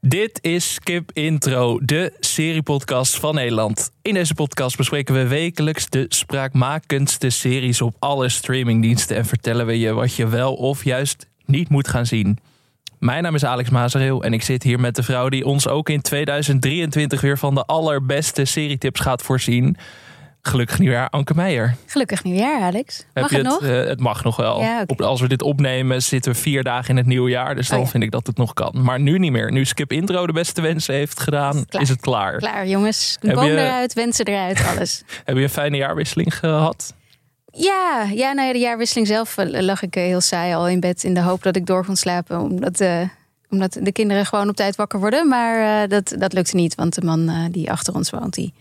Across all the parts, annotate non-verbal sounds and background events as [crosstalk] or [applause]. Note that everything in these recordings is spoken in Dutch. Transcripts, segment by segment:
Dit is Skip Intro, de seriepodcast van Nederland. In deze podcast bespreken we wekelijks de spraakmakendste series op alle streamingdiensten en vertellen we je wat je wel of juist niet moet gaan zien. Mijn naam is Alex Mazereel en ik zit hier met de vrouw die ons ook in 2023 weer van de allerbeste serietips gaat voorzien. Gelukkig nieuwjaar, Anke Meijer. Gelukkig nieuwjaar, Alex. Mag het je nog? eh, het mag nog wel. Ja. Op, als we dit opnemen zitten we vier dagen in het nieuwe jaar. Dus dan Oh ja. vind ik dat het nog kan. Maar nu niet meer. Nu Skip Intro de beste wensen heeft gedaan, Klaar. is het klaar. Klaar, jongens. Je- eruit, wensen eruit, alles. [laughs] Heb je een fijne jaarwisseling gehad? ja, ja, nou ja, de jaarwisseling zelf eh, lag ik eh, heel saai al in bed in de hoop dat ik door kon slapen. Omdat, omdat de kinderen gewoon op tijd wakker worden. Maar dat, dat lukte niet, want de man die achter ons woont, die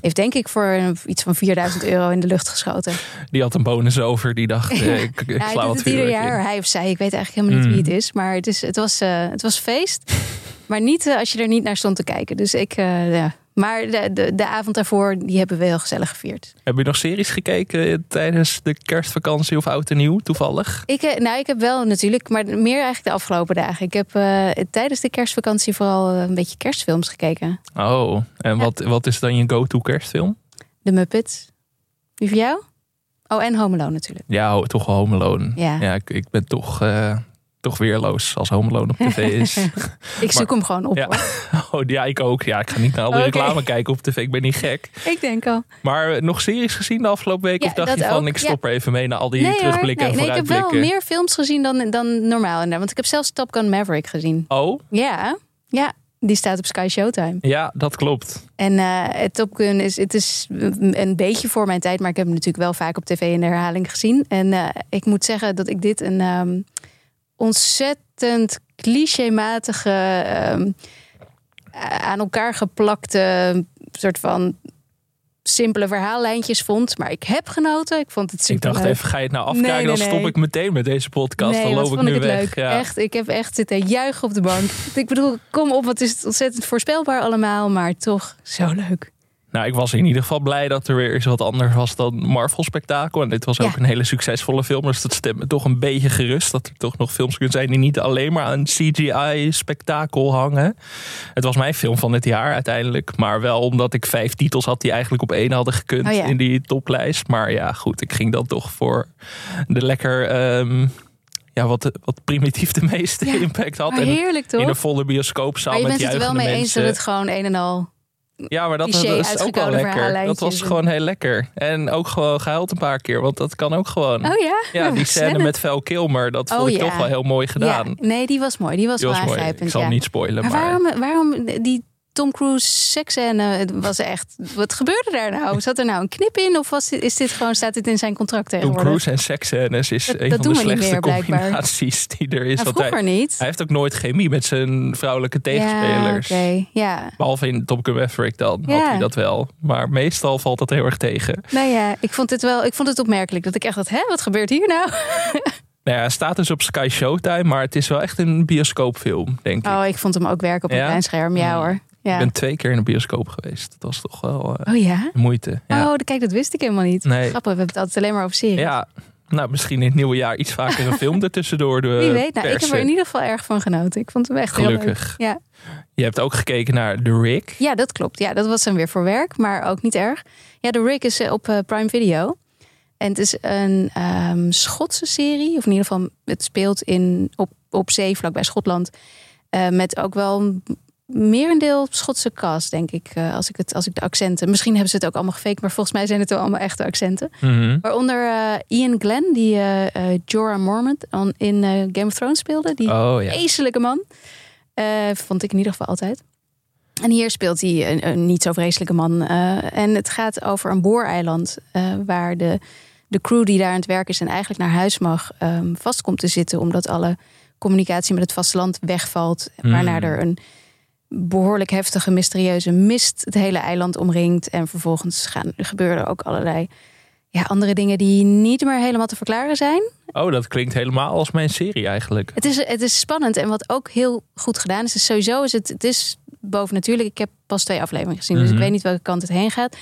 heeft denk ik voor iets van 4000 euro in de lucht geschoten. Die had een bonus over. Die dacht, [laughs] eh, ik, ik sla wat ieder jaar, in. hij of zij. Ik weet eigenlijk helemaal niet Mm. wie het is. Maar het, is, het, was, eh, het was feest. [laughs] maar niet eh, als je er niet naar stond te kijken. Dus ik, ja. Maar de, de, de avond daarvoor, die hebben we heel gezellig gevierd. Heb je nog series gekeken tijdens de kerstvakantie of oud en nieuw toevallig? Ik, eh, nou, ik heb wel natuurlijk, maar meer eigenlijk de afgelopen dagen. Ik heb eh, tijdens de kerstvakantie vooral eh, een beetje kerstfilms gekeken. Oh, en wat, wat is dan je go-to kerstfilm? De Muppets. Wie voor jou? Oh, en Home Alone natuurlijk. Ja, toch wel Home Alone. Ja. Ja, ik, ik ben toch, eh, toch weerloos als Home Alone op tv is. [laughs] Ik zoek hem gewoon op Ja. hoor. [laughs] oh, ja, ik ook. Ja, ik ga niet naar al die reclame kijken op tv. Ik ben niet gek. Ik denk al. Maar eh, nog series gezien de afgelopen week? Ja, of dacht je van, ook, ik stop er even mee naar al die Nee, terugblikken nee, en nee, ik heb vooruitblikken? wel meer films gezien dan, dan normaal. Want ik heb zelfs Top Gun Maverick gezien. Oh, Ja, ja, die staat op Sky Showtime. ja, dat klopt. En eh Top Gun is, het is een beetje voor mijn tijd, maar ik heb hem natuurlijk wel vaak op tv in de herhaling gezien. En eh, ik moet zeggen dat ik dit een ehm, ontzettend clichématige, ehm, aan elkaar geplakte soort van simpele verhaallijntjes vond. Maar ik heb genoten. Ik vond het Ik super dacht even, ga je het nou afkijken? Nee, nee, dan stop nee. ik meteen met deze podcast. Dan loop ik nu ik weg. leuk. Ja. Echt, ik heb echt zitten juichen op de bank. ik bedoel, kom op, wat is het ontzettend voorspelbaar allemaal, maar toch zo leuk. Nou, ik was in ieder geval blij dat er weer eens wat anders was dan Marvel Spektakel. En dit was Ja. ook een hele succesvolle film. Dus dat stemt me toch een beetje gerust. Dat er toch nog films kunnen zijn die niet alleen maar aan CGI-spektakel hangen. Het was mijn film van het jaar uiteindelijk. Maar wel omdat ik vijf titels had die eigenlijk op één hadden gekund Oh ja. in die toplijst. Maar ja, goed, ik ging dan toch voor de lekker... ehm, ja, wat, wat primitief de meeste Ja, impact had. En heerlijk toch? in een volle bioscoopzaal maar je met bent het er wel mee eens dat het gewoon een en al... Ja, maar dat, dat is ook wel lekker. Dat was gewoon heel lekker. En ook gewoon gehuild een paar keer, want dat kan ook gewoon. Oh ja? ja, Nou, die [laughs] scène met Val Kilmer, dat vond Oh ik ja. toch wel heel mooi gedaan. Ja, nee, die was mooi. Die was Die was mooi. Ik zal ja. niet spoilen, Maar maar... waarom, waarom die Tom Cruise seksscène het was echt... Wat gebeurde daar nou? Zat er nou een knip in? Of was dit, is dit gewoon, staat dit in zijn contract Tom? Cruise en seksscènes is Dat- een dat van de slechtste meer, combinaties die er is. Nou, hij, niet. hij heeft ook nooit chemie met zijn vrouwelijke Ja, tegenspelers. oké. Ja. Behalve in Top Gun Maverick dan, had Ja. hij dat wel. Maar meestal valt dat heel erg tegen. Nou ja, ik vond het wel ik vond het opmerkelijk. Dat ik echt dacht, hè, wat gebeurt hier nou? [laughs] Nou ja, staat dus op Sky Showtime, maar het is wel echt een bioscoopfilm, denk ik. Oh, ik vond hem ook werken op een Ja? klein scherm. Ja Mm. Ik ben twee keer in de bioscoop geweest. Dat was toch wel eh, Oh ja? moeite. Ja. Oh, kijk, dat wist ik helemaal niet. Nee. Grappig, we hebben het altijd alleen maar over series. ja, nou misschien in het nieuwe jaar iets vaker een film [laughs] ertussendoor. De Wie weet. Nou, ik heb er in ieder geval erg van genoten. Ik vond hem echt heel Gelukkig. leuk. Ja. Je hebt ook gekeken naar The Rig. ja, dat klopt. Ja, dat was dan weer voor werk, maar ook niet erg. Ja, The Rig is eh, op eh, Prime Video. En het is een ehm, Schotse serie. Of in ieder geval, het speelt in, op, op zee, vlakbij Schotland. Eh, met ook wel merendeel Schotse cast, denk ik. eh, als, ik het, als ik de accenten... Misschien hebben ze het ook allemaal gefaked, maar volgens mij zijn het wel allemaal echte accenten. Mhm. Waaronder eh, Ian Glenn, die eh, Jorah Mormont on- in Game of Thrones speelde. Die Oh ja. man. Vond ik in ieder geval altijd. En hier speelt hij een, een niet zo vreselijke man. En het gaat over een booreiland waar de, de crew die daar aan het werk is en eigenlijk naar huis mag, ehm, vast komt te zitten omdat alle communicatie met het vasteland wegvalt. Hmm. Waarna er een behoorlijk heftige, mysterieuze mist het hele eiland omringt. En vervolgens gaan, gebeuren er ook allerlei ja, andere dingen die niet meer helemaal te verklaren zijn. Oh, dat klinkt helemaal als mijn serie eigenlijk. Het is, het is spannend. En wat ook heel goed gedaan is, is sowieso is het, het is bovennatuurlijk. Ik heb pas twee afleveringen gezien, dus Mhm. ik weet niet welke kant het heen gaat.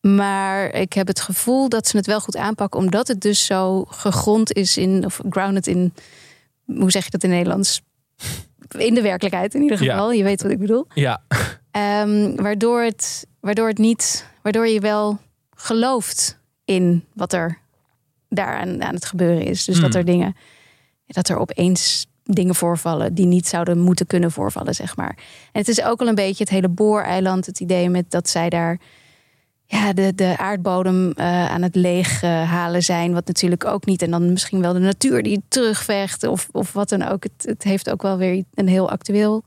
Maar ik heb het gevoel dat ze het wel goed aanpakken, omdat het dus zo gegrond is in, of grounded in, hoe zeg je dat in Nederlands? In de werkelijkheid in ieder Ja. geval. Je weet wat ik bedoel. Ja, Ehm, waardoor, het, waardoor het niet, waardoor je wel gelooft in wat er daar aan, aan het gebeuren is. Dus dat Hmm. er dingen, dat er opeens dingen voorvallen die niet zouden moeten kunnen voorvallen, zeg maar. En het is ook al een beetje het hele booreiland, het idee met dat zij daar ja, de, de aardbodem eh, aan het leeg eh, halen zijn. Wat natuurlijk ook niet. En dan misschien wel de natuur die terugvecht of, of wat dan ook. Het, het heeft ook wel weer een heel actueel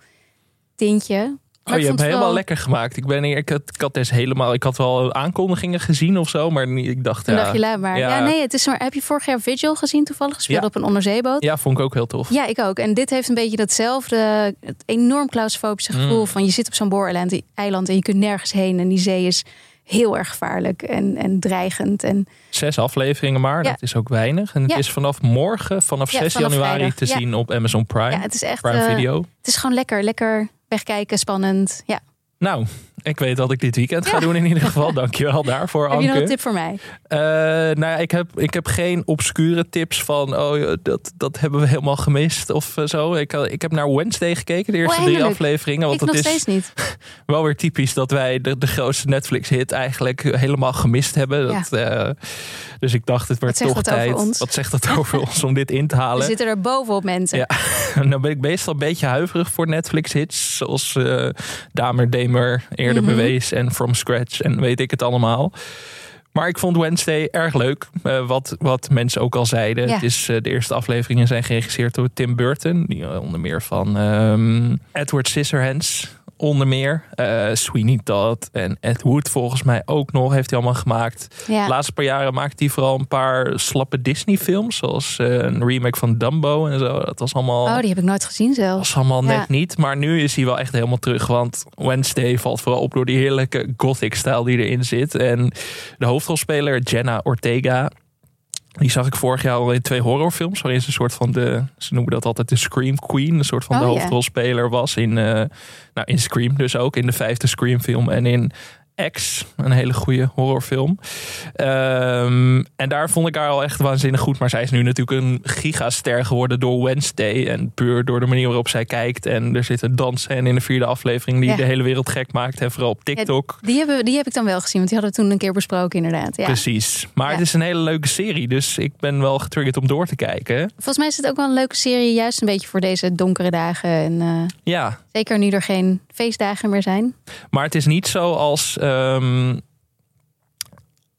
tintje. Maar Oh, je hebt het helemaal lekker gemaakt. Ik ben hier, ik had, ik had dus helemaal, ik had wel aankondigingen gezien of zo, maar niet- ik dacht, ja, dacht je, maar. Ja. Ja. nee, het is maar. Heb je vorig jaar Vigil gezien toevallig? Gespeeld Ja. op een onderzeeboot? ja, vond ik ook heel tof. Ja, ik ook. En dit heeft een beetje datzelfde, het enorm claustrofobische gevoel Mm. van je zit op zo'n booreiland eiland en je kunt nergens heen en die zee is heel erg gevaarlijk en, en dreigend. En Zes afleveringen maar, Ja. dat is ook weinig. En het Ja. is vanaf morgen, vanaf Ja, 6 vanaf januari vrijdag. te zien op Amazon Prime. ja, het is echt, Prime eh, Video. het is gewoon lekker, lekker wegkijken, spannend. Ja. Nou, ik weet wat ik dit weekend ga doen in ieder geval. [laughs] Dankjewel daarvoor, Heb je nog Anke. een tip voor mij? Eh, nou ja, ik heb, ik heb geen obscure tips van, oh, ja, dat, dat hebben we helemaal gemist of eh, zo. Ik, ik heb naar Wednesday gekeken, de eerste Oh, drie eindelijk. afleveringen. Want ik nog het is steeds niet. [laughs] wel weer typisch dat wij de, de grootste Netflix-hit eigenlijk helemaal gemist hebben. Dat, eh, dus ik dacht, het werd toch tijd. Wat zegt dat over ons om dit in te [laughs] We halen? zitten er bovenop mensen. Ja. nou ben ik meestal een beetje huiverig voor Netflix-hits. Zoals eh Damer Damer eerder Mhm. bewees en From Scratch en weet ik het allemaal. Maar ik vond Wednesday erg leuk. Eh, wat, wat mensen ook al zeiden. Ja. Het is, eh, de eerste afleveringen zijn geregisseerd door Tim Burton. Die eh, onder meer van ehm, Edward Scissorhands. Onder meer. Eh, Sweeney Todd en Ed Wood volgens mij ook nog. Heeft hij allemaal gemaakt. Ja. De laatste paar jaren maakte hij vooral een paar slappe Disney films. Zoals eh, een remake van Dumbo en zo. Dat was allemaal... Oh, die heb ik nooit gezien zelf. was allemaal Ja. net niet. Maar nu is hij wel echt helemaal terug. Want Wednesday valt vooral op door die heerlijke gothic-stijl die erin zit. En de hoofdrolspeler Jenna Ortega. Die zag ik vorig jaar al in twee horrorfilms. Waarin ze een soort van de. Ze noemen dat altijd de Scream Queen. Een soort van de Oh, hoofdrolspeler was. In, eh, nou, in Scream dus ook. In de vijfde Scream film. En in X. Een hele goede horrorfilm. Ehm, en daar vond ik haar al echt waanzinnig goed. Maar zij is nu natuurlijk een gigaster geworden door Wednesday. En puur door de manier waarop zij kijkt. En er zit een dansscène in de vierde aflevering die Ja. de hele wereld gek maakt. En vooral op TikTok. Die, hebben, die heb ik dan wel gezien, want die hadden we toen een keer besproken, inderdaad. Ja. Precies. Maar het is een hele leuke serie. Dus ik ben wel getriggerd om door te kijken. Volgens mij is het ook wel een leuke serie, juist een beetje voor deze donkere dagen. En eh, Ja, zeker nu er geen feestdagen meer zijn. maar het is niet zo als. ehm,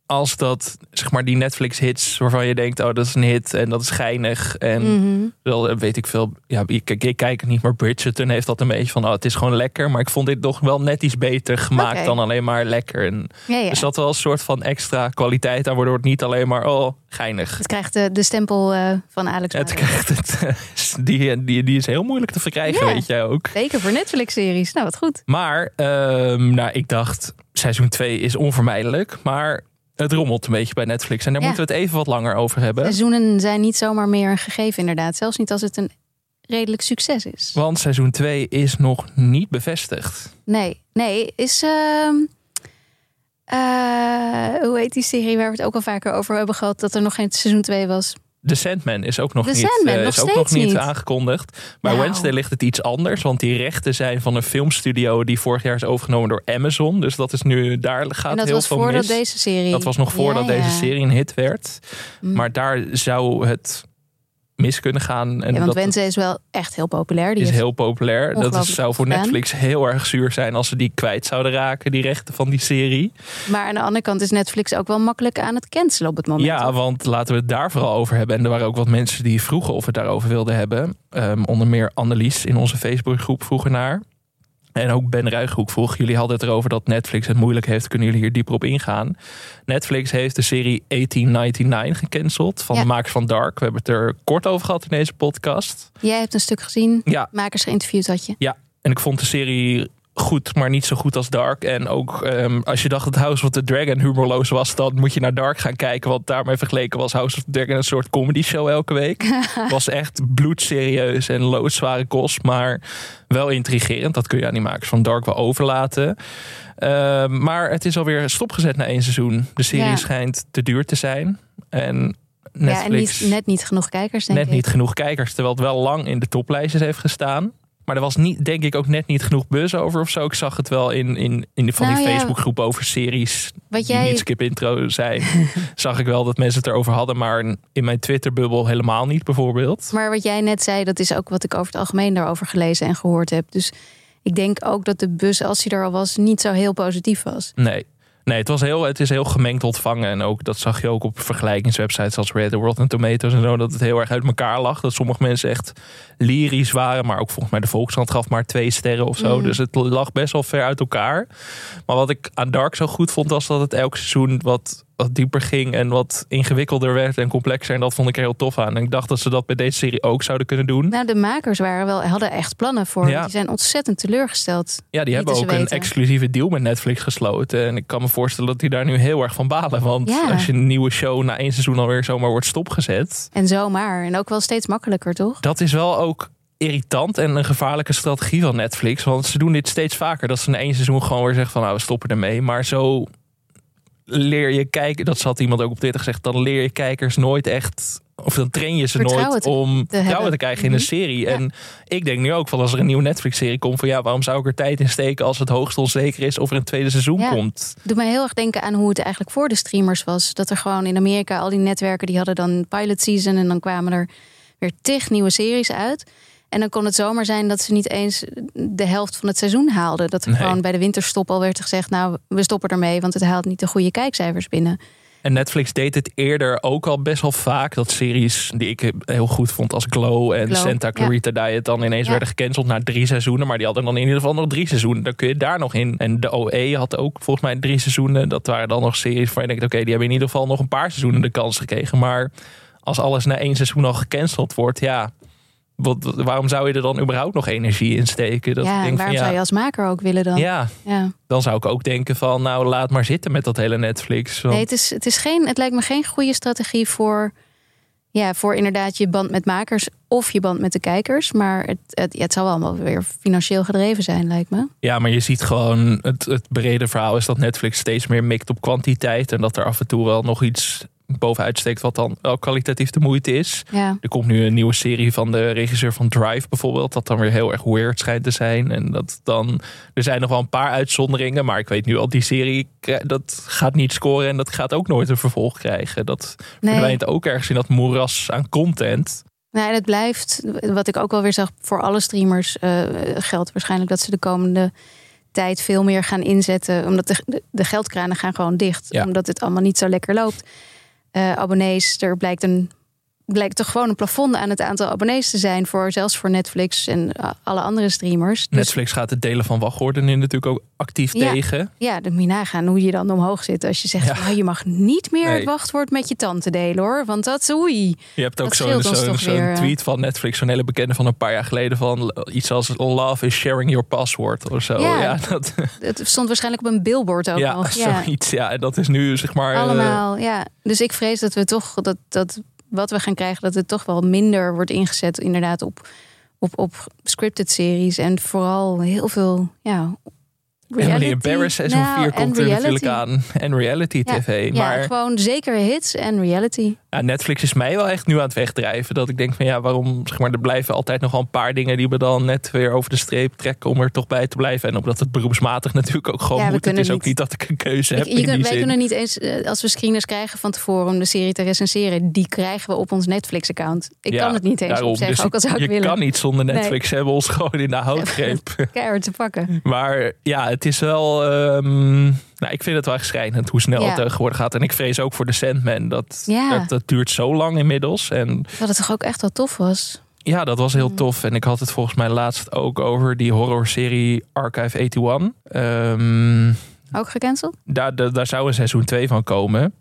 als dat, zeg maar, die Netflix-hits waarvan je denkt: oh, dat is een hit en dat is geinig. En Mhm. wel, eh, weet ik veel. Ja, ik, ik, ik kijk het niet, maar Bridgerton heeft dat een beetje van: oh, het is gewoon lekker. Maar ik vond dit toch wel net iets beter gemaakt dan alleen maar lekker. En Ja, ja. er zat wel een soort van extra kwaliteit aan, waardoor het niet alleen maar: oh, geinig. Het krijgt de, de stempel eh, van Alex. Het Mario. krijgt het. [laughs] Die, die, die is heel moeilijk te verkrijgen, Ja. weet jij ook. Zeker voor Netflix-series. Nou, wat goed. Maar ehm, nou, ik dacht, seizoen 2 is onvermijdelijk. Maar het rommelt een beetje bij Netflix. En daar Ja. moeten we het even wat langer over hebben. Seizoenen zijn niet zomaar meer een gegeven, inderdaad. Zelfs niet als het een redelijk succes is. Want seizoen 2 is nog niet bevestigd. Nee, nee, is. ehm, eh, hoe heet die serie waar we het ook al vaker over hebben gehad? Dat er nog geen seizoen 2 was. The Sandman is ook nog The niet, Sandman, eh, nog is ook nog niet, niet. aangekondigd. Bij Nou. Wednesday ligt het iets anders. Want die rechten zijn van een filmstudio die vorig jaar is overgenomen door Amazon. Dus dat is nu, daar gaat en dat heel was veel voordat mis. deze serie. Dat was nog voordat Ja, ja. deze serie een hit werd. Mm. Maar daar zou het mis kunnen gaan. En Ja, want dat Wednesday is wel echt heel populair. Die is heel populair. Dat is, zou voor gedaan. Netflix heel erg zuur zijn als ze die kwijt zouden raken, die rechten van die serie. Maar aan de andere kant is Netflix ook wel makkelijk aan het cancelen op het moment. Ja, want laten we het daar vooral over hebben. En er waren ook wat mensen die vroegen of we het daarover wilden hebben. Ehm, onder meer Annelies in onze Facebookgroep vroeg ernaar. En ook Ben Ruighoek vroeg. Jullie hadden het erover dat Netflix het moeilijk heeft. Kunnen jullie hier dieper op ingaan? Netflix heeft de serie 1899 gecanceld. Van Ja. de makers van Dark. We hebben het er kort over gehad in deze podcast. Jij hebt een stuk gezien. Ja, Makers geïnterviewd had je. Ja, en ik vond de serie goed, maar niet zo goed als Dark. En ook ehm, als je dacht dat House of the Dragon humorloos was, dan moet je naar Dark gaan kijken. Want daarmee vergeleken was House of the Dragon een soort comedy show elke week. Het [laughs] was echt bloedserieus en loodzware kost, maar wel intrigerend. Dat kun je aan die makers van Dark wel overlaten. Ehm, maar het is alweer stopgezet na één seizoen. De serie Ja. schijnt te duur te zijn. En Netflix Ja, en niet, net niet genoeg kijkers, denk net ik. niet genoeg kijkers, terwijl het wel lang in de toplijstjes heeft gestaan. Maar er was niet, denk ik ook net niet genoeg buzz over of zo. Ik zag het wel in, in, in van Nou die ja, Facebookgroep over series Wat die jij, niet skip intro zijn. [laughs] zag ik wel dat mensen het erover hadden, maar in mijn Twitter-bubbel helemaal niet bijvoorbeeld. maar wat jij net zei, dat is ook wat ik over het algemeen daarover gelezen en gehoord heb. Dus ik denk ook dat de bus, als hij er al was, niet zo heel positief was. Nee. Nee, het, was heel, het is heel gemengd ontvangen. En ook, dat zag je ook op vergelijkingswebsites als World and Tomatoes en zo. Dat het heel erg uit elkaar lag. Dat sommige mensen echt lyrisch waren. Maar ook volgens mij de Volkskrant gaf maar twee sterren of zo. Mm. Dus het lag best wel ver uit elkaar. Maar wat ik aan Dark zo goed vond, was dat het elk seizoen wat, wat dieper ging. En wat ingewikkelder werd en complexer. En dat vond ik er heel tof aan. En ik dacht dat ze dat bij deze serie ook zouden kunnen doen. Nou, de makers waren wel, hadden echt plannen voor. Ja. Die zijn ontzettend teleurgesteld. Ja, die hebben ook een exclusieve deal met Netflix gesloten. En ik kan me voorstellen dat die daar nu heel erg van balen. Want Ja. als je een nieuwe show na één seizoen alweer zomaar wordt stopgezet. En zomaar. En ook wel steeds makkelijker, toch? Dat is wel ook irritant en een gevaarlijke strategie van Netflix. Want ze doen dit steeds vaker. Dat ze na één seizoen gewoon weer zeggen van nou we stoppen ermee. Maar zo leer je kijken, dat zat iemand ook op Twitter gezegd. Dan leer je kijkers nooit echt... Of dan train je ze Vertrouwen nooit te- om te vertrouwen te krijgen in een Mhm. serie. Ja. En ik denk nu ook van als er een nieuwe Netflix-serie komt... van ja, waarom zou ik er tijd in steken als het hoogst onzeker is... of er een tweede seizoen Ja. komt? Doet mij heel erg denken aan hoe het eigenlijk voor de streamers was. Dat er gewoon in Amerika al die netwerken die hadden dan pilot season en dan kwamen er weer tig nieuwe series uit. En dan kon het zomaar zijn dat ze niet eens de helft van het seizoen haalden. Dat er Nee. gewoon bij de winterstop al werd gezegd: Nou, we stoppen ermee, want het haalt niet de goede kijkcijfers binnen. En Netflix deed het eerder ook al best wel vaak. Dat series die ik heel goed vond als Glow en Glow, Santa Clarita Diet dan ineens Ja. werden gecanceld na drie seizoenen. Maar die hadden dan in ieder geval nog drie seizoenen. Dan kun je daar nog in. En de OE had ook volgens mij drie seizoenen. Dat waren dan nog series waar je denkt, oké, die hebben in ieder geval nog een paar seizoenen de kans gekregen. Maar als alles na één seizoen al gecanceld wordt, ja... Wat, waarom zou je er dan überhaupt nog energie in steken? Dat ja, en denk waarom van, zou je als maker ook willen dan? ja, Ja. dan zou ik ook denken van, nou laat maar zitten met dat hele Netflix. Want- Nee, het, is, het, is geen, het lijkt me geen goede strategie voor, ja, voor inderdaad je band met makers of je band met de kijkers. Maar het, het, ja, het zal wel allemaal weer financieel gedreven zijn, lijkt me. Ja, maar je ziet gewoon, het, het brede verhaal is dat Netflix steeds meer mikt op kwantiteit. En dat er af en toe wel nog iets bovenuit steekt wat dan wel kwalitatief de moeite is. Ja. Er komt nu een nieuwe serie van de regisseur van Drive bijvoorbeeld. Dat dan weer heel erg weird schijnt te zijn. En dat dan, er zijn nog wel een paar uitzonderingen. Maar ik weet nu al, die serie dat gaat niet scoren. En dat gaat ook nooit een vervolg krijgen. Dat Nee. verdwijnt ook ergens in dat moeras aan content. Nou, en het blijft, wat ik ook wel weer zag, voor alle streamers eh, geldt waarschijnlijk dat ze de komende tijd veel meer gaan inzetten. Omdat de, de, de geldkranen gaan gewoon dicht. Ja. Omdat het allemaal niet zo lekker loopt. Eh, abonnees, er blijkt een blijkt toch gewoon een plafond aan het aantal abonnees te zijn voor zelfs voor Netflix en eh, alle andere streamers. Dus Netflix gaat het delen van wachtwoorden nu natuurlijk ook actief Ja. tegen. ja, dan moet je nagaan hoe je dan omhoog zit als je zegt, Ja. nou, je mag niet meer Nee. het wachtwoord met je tante delen hoor, want dat oei. Je hebt ook zo'n eh. tweet van Netflix, zo'n hele bekende van een paar jaar geleden van iets als love is sharing your password of zo. Ja. Ja, [laughs] dat, Het stond waarschijnlijk op een billboard ook ja nog. [laughs] Ja. zoiets. Ja, en dat is nu zeg maar. eh, Allemaal, ja. Dus ik vrees dat we toch dat, dat wat we gaan krijgen, dat het toch wel minder wordt ingezet, inderdaad, op, op, op scripted series. En vooral heel veel, ja. Emily in Paris seizoen Nou, 4 en komt er natuurlijk aan. En reality tv. Ja, maar gewoon zeker hits en reality. ja, Netflix is mij wel echt nu aan het wegdrijven. Dat ik denk van ja, waarom zeg maar, er blijven altijd nog wel een paar dingen die we dan net weer over de streep trekken om er toch bij te blijven. En omdat het beroepsmatig natuurlijk ook gewoon Ja, moet. Het is ook niet- dat ik een keuze Ik- heb. je kunt, wij zin. kunnen niet eens, eh, als we screeners krijgen van tevoren om de serie te recenseren, die krijgen we op ons Netflix-account. Ik Ja, kan het niet eens daarom. opzeggen, Dus ook al zou ik je willen. kan niet zonder Netflix. Ze hebben ons gewoon in de [laughs] houtgreep. Keihard te pakken. Maar ja, het is wel. ehm, nou, ik vind het wel echt schrijnend hoe snel Ja. het tegenwoordig gaat. En ik vrees ook voor de Sandman. Dat, Ja. dat, dat duurt zo lang inmiddels. En Wat het toch ook echt wel tof was. ja, dat was heel Mm. tof. En ik had het volgens mij laatst ook over die horrorserie Archive 81. Ehm, Ook gecanceld? daar, daar, daar zou een seizoen 2 van komen.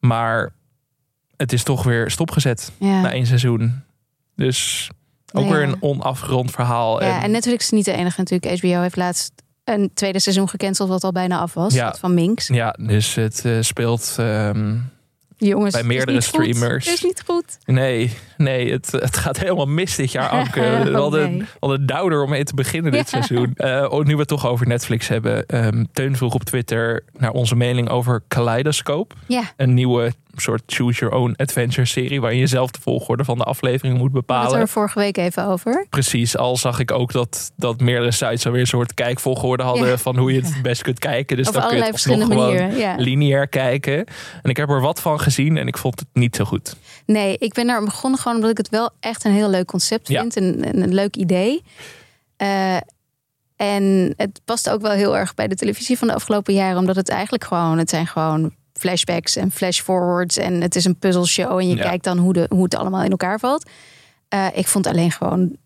Maar het is toch weer stopgezet Ja. na één seizoen. Dus ook ja. weer een onafgerond verhaal. Ja, en Netflix is niet de enige natuurlijk. HBO heeft laatst een tweede seizoen gecanceld wat al bijna af was. Ja. Van Minx. Ja, dus het eh, speelt. ehm, Jongens, Bij is meerdere goed. streamers. Het is niet goed. Nee, nee het, het gaat helemaal mis dit jaar, [laughs] Anke. We Oh, nee. we hadden een downer om mee te beginnen dit Ja. seizoen. Oh, nu we het toch over Netflix hebben. ehm, Teun vroeg op Twitter naar onze mening over Kaleidoscope. Ja, Een nieuwe soort choose your own adventure serie. Waarin je zelf de volgorde van de aflevering moet We hadden bepalen. er vorige week even over. Precies, al zag ik ook dat, dat meerdere sites alweer een soort kijkvolgorde hadden Ja. van hoe je het het best kunt kijken. Dus Op dan kun je het verschillende manieren. Ja. lineair kijken. En ik heb er wat van gezien en ik vond het niet zo goed. Nee, ik ben er begonnen gewoon omdat ik het wel echt een heel leuk concept Ja. vind. En, en een leuk idee. Eh, en het past ook wel heel erg bij de televisie van de afgelopen jaren. Omdat het eigenlijk gewoon, het zijn gewoon flashbacks en flashforwards. En het is een puzzelshow. En je Ja. kijkt dan hoe, de, hoe het allemaal in elkaar valt. Eh, ik vond alleen gewoon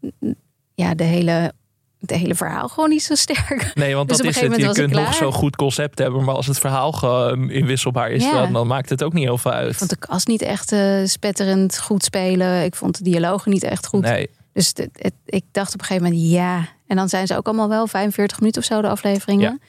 ja, de, hele, de hele verhaal gewoon niet zo sterk. Nee, want Dus dat is het. Je kunt nog zo'n goed concept hebben, maar als het verhaal gewoon inwisselbaar is, Ja. dan, dan maakt het ook niet heel veel uit. Ik vond de kast niet echt eh, spetterend goed spelen. Ik vond de dialogen niet echt goed. Nee, Dus het, het- ik dacht op een gegeven moment, ja. En dan zijn ze ook allemaal wel 45 minuten of zo, de afleveringen. Ja.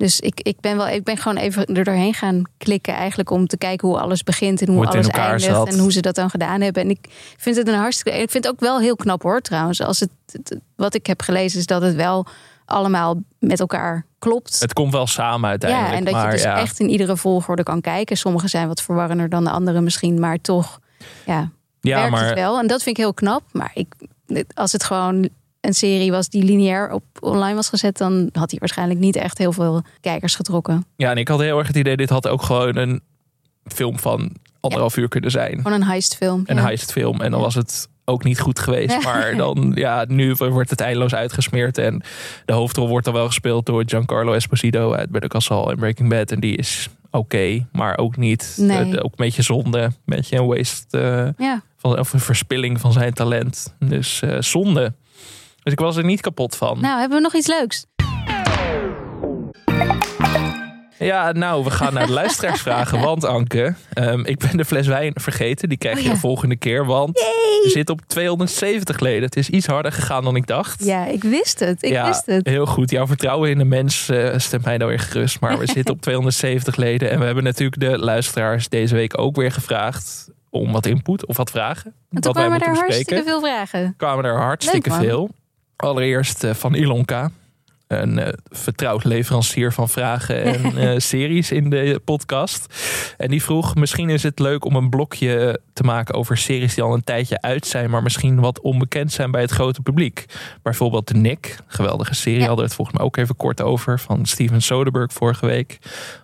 Dus ik, ik, ben wel, ik ben gewoon even er doorheen gaan klikken eigenlijk om te kijken hoe alles begint en hoe, alles eindigt zat. en hoe ze dat dan gedaan hebben. En ik vind het een hartstikke. Ik vind het ook wel heel knap hoor, trouwens. Als het, het- wat ik heb gelezen is dat het wel allemaal met elkaar klopt. het komt wel samen uiteindelijk. ja, en dat maar je dus ja. echt in iedere volgorde kan kijken. Sommige zijn wat verwarrender dan de andere misschien, maar toch ja, ja, werkt maar het wel. En dat vind ik heel knap. Maar ik, als het gewoon een serie was die lineair op online was gezet, dan had hij waarschijnlijk niet echt heel veel kijkers getrokken. Ja, en ik had heel erg het idee, dit had ook gewoon een film van anderhalf uur kunnen zijn. Gewoon een heistfilm. Een ja. heistfilm. En dan was het ook niet goed geweest. Ja. Maar dan, ja, nu wordt het eindeloos uitgesmeerd. En de hoofdrol wordt dan wel gespeeld door Giancarlo Esposito uit Better Call Saul en Breaking Bad. En die is oké, maar ook niet. Nee. eh, ook een beetje zonde. Een beetje een waste eh, Ja, van, of een verspilling van zijn talent. Dus eh, zonde. Dus ik was er niet kapot van. nou hebben we nog iets leuks. Ja, nou, we gaan naar de [laughs] luisteraarsvragen. Want Anke, ehm, ik ben de fles wijn vergeten. Die krijg Oh je ja. de volgende keer. Want je zit op 270 leden. Het is iets harder gegaan dan ik dacht. Ja, ik wist het. Ik ja, wist het. heel goed. Jouw vertrouwen in de mens eh, stemt mij dan weer gerust. Maar we [laughs] zitten op 270 leden. En we hebben natuurlijk de luisteraars deze week ook weer gevraagd om wat input of wat vragen. En toen kwamen er hartstikke veel vragen. kwamen er hartstikke Leuk, veel. Allereerst eh, van Ilonka. Een eh, vertrouwd leverancier van vragen [laughs] en eh, series in de podcast. En die vroeg: Misschien is het leuk om een blokje te maken over series die al een tijdje uit zijn, maar misschien wat onbekend zijn bij het grote publiek. Bijvoorbeeld The Nick, geweldige serie, Ja. hadden we het volgens mij ook even kort over van Steven Soderbergh vorige week.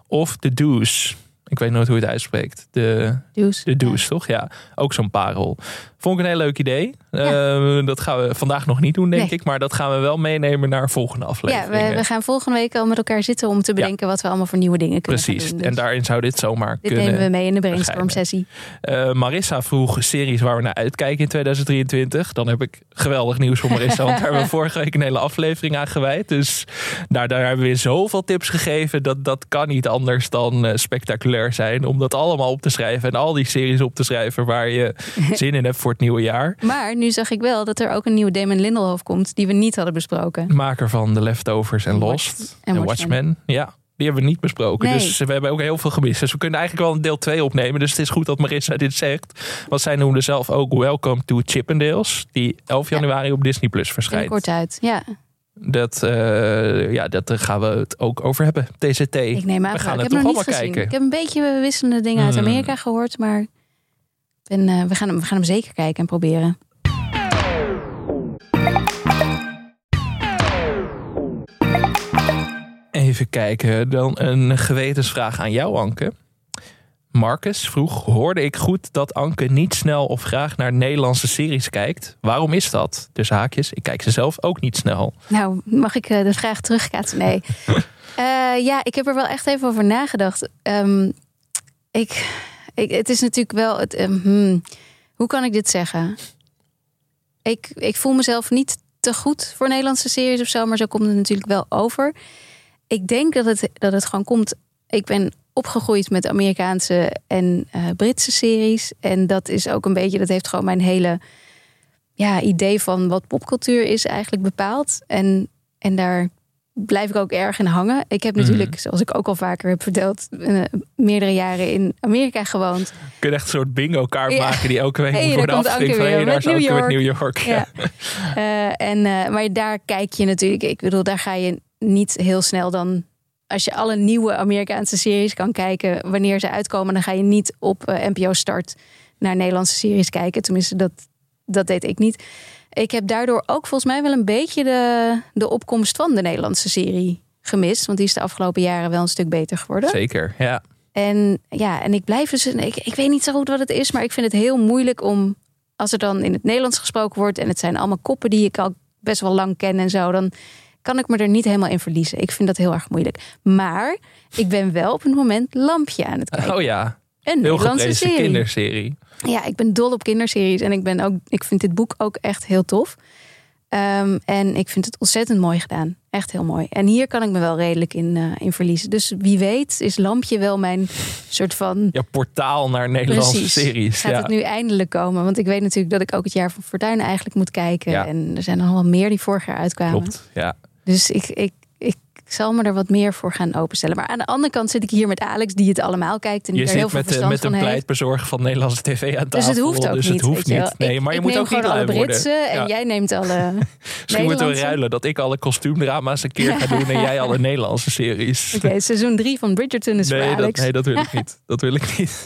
Of The Deuce. Ik weet nooit hoe je het uitspreekt. De Dus, de Deuce, toch? Ja, ook zo'n parel. Vond ik een heel leuk idee. Eh, dat gaan we vandaag nog niet doen, denk Nee. ik. Maar dat gaan we wel meenemen naar volgende Ja, aflevering. we, we gaan volgende week al met elkaar zitten om te bedenken wat we allemaal voor nieuwe dingen kunnen Precies. doen. En Dus daarin zou dit zomaar dit kunnen. nemen we mee in de brainstorm sessie. Eh, Marissa vroeg series waar we naar uitkijken in 2023. Dan heb ik geweldig nieuws voor Marissa. want daar hebben we [laughs] vorige week een hele aflevering aan gewijd. Dus daar, daar hebben we weer zoveel tips gegeven. Dat, dat kan niet anders dan eh, spectaculair zijn. Om dat allemaal op te schrijven. En al die series op te schrijven waar je [laughs] zin in hebt voor het nieuwe jaar. Maar nu zag ik wel dat er ook een nieuwe Damon Lindelhoff komt die we niet hadden besproken. Maker van The Leftovers en Lost. Watch- En en Watchmen. Ja, die hebben we niet besproken. Nee. Dus we hebben ook heel veel gemist. Dus we kunnen eigenlijk wel een deel 2 opnemen. Dus het is goed dat Marissa dit zegt. Want zij noemde zelf ook Welcome to Chippendales. Die 11 Ja. januari op Disney Plus verschijnt. kort uit. Ja, Dat, eh, ja, dat daar gaan we het ook over hebben. TCT. ik neem aan. We gaan wel. het ik heb nog niet gezien. kijken. Ik heb een beetje wisselende dingen uit Hmm. Amerika gehoord, maar ik ben, eh, we, gaan hem, we gaan hem zeker kijken en proberen. Even kijken. Dan een gewetensvraag aan jou, Anke. Marcus vroeg: Hoorde ik goed dat Anke niet snel of graag naar Nederlandse series kijkt? Waarom is dat? Dus haakjes, ik kijk ze zelf ook niet snel. Nou, mag ik eh, de vraag terugkaatsen? Nee. [laughs] Eh, ja, ik heb er wel echt even over nagedacht. Ehm, ik, ik, het is natuurlijk wel. Het, ehm, hmm, hoe kan ik dit zeggen? Ik, ik voel mezelf niet te goed voor Nederlandse series of zo, maar zo komt het natuurlijk wel over. Ik denk dat het, dat het gewoon komt. Ik ben opgegroeid met Amerikaanse en eh, Britse series. En dat is ook een beetje, dat heeft gewoon mijn hele ja, idee van wat popcultuur is eigenlijk bepaald. En, en daar blijf ik ook erg in hangen. Ik heb natuurlijk, zoals ik ook al vaker heb verteld, eh, meerdere jaren in Amerika gewoond. Je kunt echt een soort bingo kaart Ja. maken die elke week Hey, moet worden weer hey, daar is New York. New York. Ja. Eh, en, eh, maar daar kijk je natuurlijk, ik bedoel, daar ga je niet heel snel dan als je alle nieuwe Amerikaanse series kan kijken wanneer ze uitkomen, dan ga je niet op eh, NPO Start naar Nederlandse series kijken. Tenminste, dat, dat deed ik niet. Ik heb daardoor ook volgens mij wel een beetje de, de opkomst van de Nederlandse serie gemist. Want die is de afgelopen jaren wel een stuk beter geworden. Zeker, ja. En ja, en ik blijf dus. Ik, ik weet niet zo goed wat het is, maar ik vind het heel moeilijk om. Als er dan in het Nederlands gesproken wordt en het zijn allemaal koppen die ik al best wel lang ken en zo, dan kan ik me er niet helemaal in verliezen. Ik vind dat heel erg moeilijk. Maar ik ben wel op het moment Lampje aan het kijken. Oh ja, een heel Nederlandse kinderserie. Ja, ik ben dol op kinderseries en ik ben ook. Ik vind dit boek ook echt heel tof. Ehm, en ik vind het ontzettend mooi gedaan. Echt heel mooi. En hier kan ik me wel redelijk in, eh, in verliezen. Dus wie weet is Lampje wel mijn soort van... Ja, portaal naar Nederlandse Precies. series. Gaat ja. het nu eindelijk komen? Want ik weet natuurlijk dat ik ook het jaar van Fortuin eigenlijk moet kijken. Ja. En er zijn er nog wel meer die vorig jaar uitkwamen. Klopt, ja. Dus ik, ik, ik zal me er wat meer voor gaan openstellen. Maar aan de andere kant zit ik hier met Alex, die het allemaal kijkt. En die Je er heel zit veel met, de- verstand met een pleitbezorger van Nederlandse tv aan tafel. Dus het hoeft ook dus niet. het hoeft niet. Nee, Ik- maar je moet neem ook niet alle worden. Britse en Ja. jij neemt alle. [laughs] Misschien moeten we ruilen dat ik alle kostuumdrama's een keer ga doen en jij alle [laughs] Nederlandse series. Oké, seizoen 3 van Bridgerton is Nee voor dat, Alex. nee, dat wil ik niet. Dat wil ik [laughs] niet.